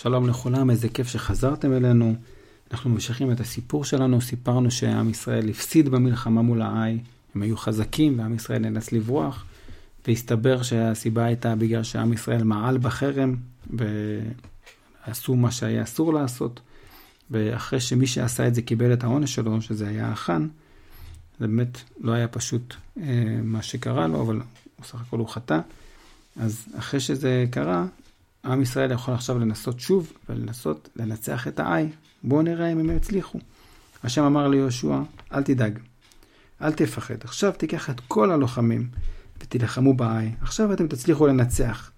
שלום לכולם, איזה כיף שחזרתם אלינו. אנחנו ממשיכים את הסיפור שלנו, סיפרנו שעם ישראל הפסיד במלחמה מול העי, הם היו חזקים ועם ישראל נאלץ לברוח, והסתבר שהסיבה הייתה בגלל שעם ישראל מעל בחרם, ועשו מה שהיה אסור לעשות, ואחרי שמי שעשה את זה קיבל את העונש שלו, שזה היה החאן, זה באמת לא היה פשוט אה, מה שקרה לו, אבל בסך הכל הוא חטא. אז אחרי שזה קרה, עם ישראל יכול עכשיו לנסות שוב ולנסות לנצח את העי. בואו נראה אם הם יצליחו. השם אמר ליהושע, אל תדאג, אל תפחד. עכשיו תיקח את כל הלוחמים ותילחמו בעי. עכשיו אתם תצליחו לנצח.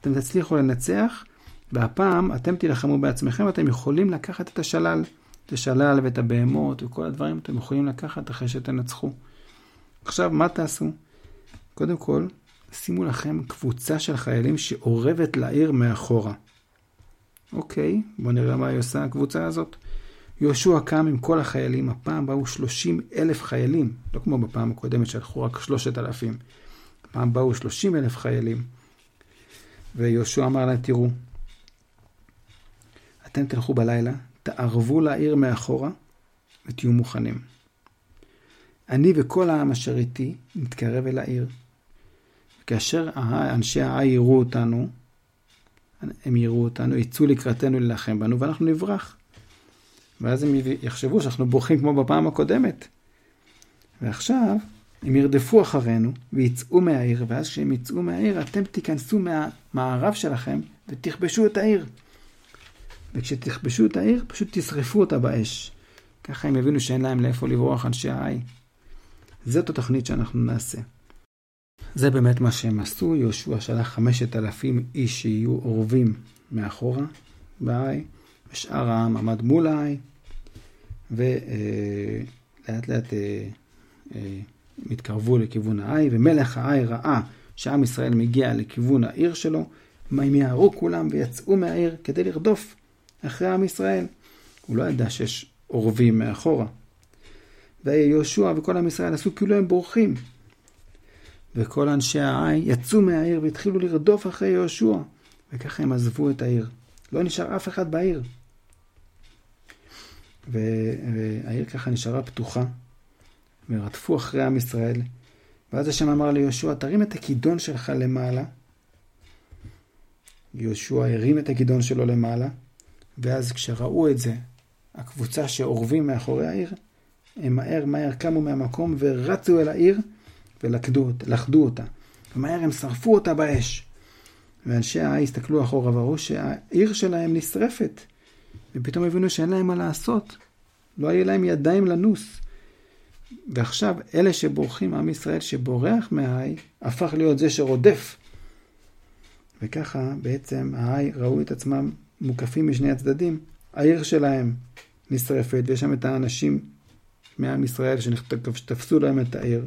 אתם תצליחו לנצח, והפעם אתם תילחמו בעצמכם, אתם יכולים לקחת את השלל, את השלל ואת הבהמות וכל הדברים אתם יכולים לקחת אחרי שתנצחו. עכשיו, מה תעשו? קודם כל, שימו לכם קבוצה של חיילים שאורבת לעיר מאחורה. אוקיי, בואו נראה מה היא עושה הקבוצה הזאת. יהושע קם עם כל החיילים, הפעם באו 30 אלף חיילים, לא כמו בפעם הקודמת שהלכו רק 3,000. הפעם באו 30 אלף חיילים. ויהושע אמר להם, תראו, אתם תלכו בלילה, תערבו לעיר מאחורה ותהיו מוכנים. אני וכל העם אשר איתי נתקרב אל העיר. כאשר אנשי העי יראו אותנו, הם יראו אותנו, יצאו לקראתנו להילחם בנו ואנחנו נברח. ואז הם יחשבו שאנחנו בורחים כמו בפעם הקודמת. ועכשיו הם ירדפו אחרינו ויצאו מהעיר, ואז כשהם יצאו מהעיר אתם תיכנסו מהמערב שלכם ותכבשו את העיר. וכשתכבשו את העיר פשוט תשרפו אותה באש. ככה הם יבינו שאין להם לאיפה לברוח אנשי העי. זאת התוכנית שאנחנו נעשה. זה באמת מה שהם עשו, יהושע שלח חמשת אלפים איש שיהיו אורבים מאחורה בעי, ושאר העם עמד מול העי, ולאט לאט אה, אה, הם התקרבו לכיוון העי, ומלך העי ראה שעם ישראל מגיע לכיוון העיר שלו, הם יערו כולם ויצאו מהעיר כדי לרדוף אחרי עם ישראל. הוא לא ידע שיש אורבים מאחורה. ויהושע וכל עם ישראל עשו כאילו הם בורחים, וכל אנשי העי יצאו מהעיר והתחילו לרדוף אחרי יהושע, וככה הם עזבו את העיר. לא נשאר אף אחד בעיר. והעיר ככה נשארה פתוחה, ורדפו אחרי עם ישראל. ואז השם אמר ליהושע, תרים את הכידון שלך למעלה. יהושע הרים את הכידון שלו למעלה, ואז כשראו את זה, הקבוצה שאורבים מאחורי העיר, הם מהר מהר קמו מהמקום ורצו אל העיר, ולכדו אותה. ומהר הם שרפו אותה באש. ואנשי העי הסתכלו אחורה וראו שהעיר שלהם נשרפת. ופתאום הבינו שאין להם מה לעשות. לא היה להם ידיים לנוס. ועכשיו אלה שבורחים, עם ישראל שבורח מהעי, הפך להיות זה שרודף. וככה בעצם העי ראו את עצמם מוקפים משני הצדדים. העיר שלהם נשרפת, ויש שם את האנשים מעם ישראל שתפסו להם את העיר.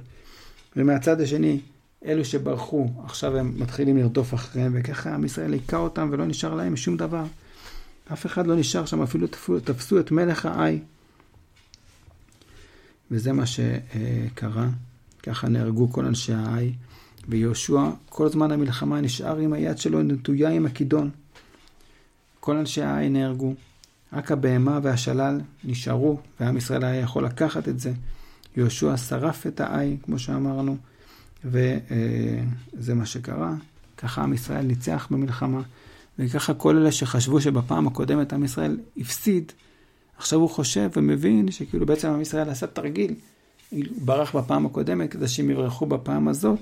ומהצד השני, אלו שברחו, עכשיו הם מתחילים לרדוף אחריהם, וככה עם ישראל היכה אותם ולא נשאר להם שום דבר. אף אחד לא נשאר שם, אפילו תפסו, את מלך העי. וזה מה שקרה, ככה נהרגו כל אנשי העי, ויהושע כל זמן המלחמה נשאר עם היד שלו נטויה עם הכידון. כל אנשי העי נהרגו, רק הבהמה והשלל נשארו, ועם ישראל היה יכול לקחת את זה. יהושע שרף את העי, כמו שאמרנו, וזה מה שקרה. ככה עם ישראל ניצח במלחמה, וככה כל אלה שחשבו שבפעם הקודמת עם ישראל הפסיד, עכשיו הוא חושב ומבין שכאילו בעצם עם ישראל עשה תרגיל, ברח בפעם הקודמת כדי שהם יברחו בפעם הזאת,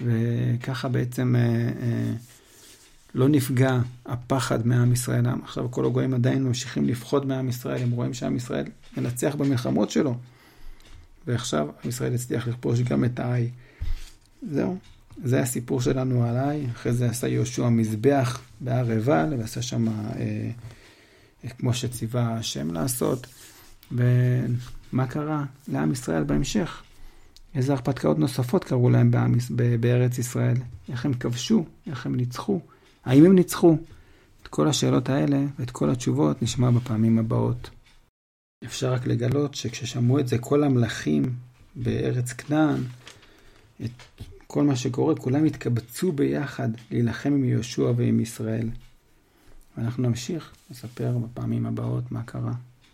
וככה בעצם אה, אה, לא נפגע הפחד מעם ישראל. עכשיו כל הגויים עדיין ממשיכים לפחוד מעם ישראל, הם רואים שעם ישראל מנצח במלחמות שלו. ועכשיו עם ישראל הצליח לכבוש גם את העי. זהו, זה הסיפור שלנו על העי. אחרי זה עשה יהושע מזבח בהר עיבל, ועשה שם אה, כמו שציווה השם לעשות. ומה קרה לעם ישראל בהמשך? איזה הרפתקאות נוספות קרו להם בעם, בארץ ישראל? איך הם כבשו? איך הם ניצחו? האם הם ניצחו? את כל השאלות האלה ואת כל התשובות נשמע בפעמים הבאות. אפשר רק לגלות שכששמעו את זה כל המלכים בארץ כנען, את כל מה שקורה, כולם התקבצו ביחד להילחם עם יהושע ועם ישראל. ואנחנו נמשיך לספר בפעמים הבאות מה קרה.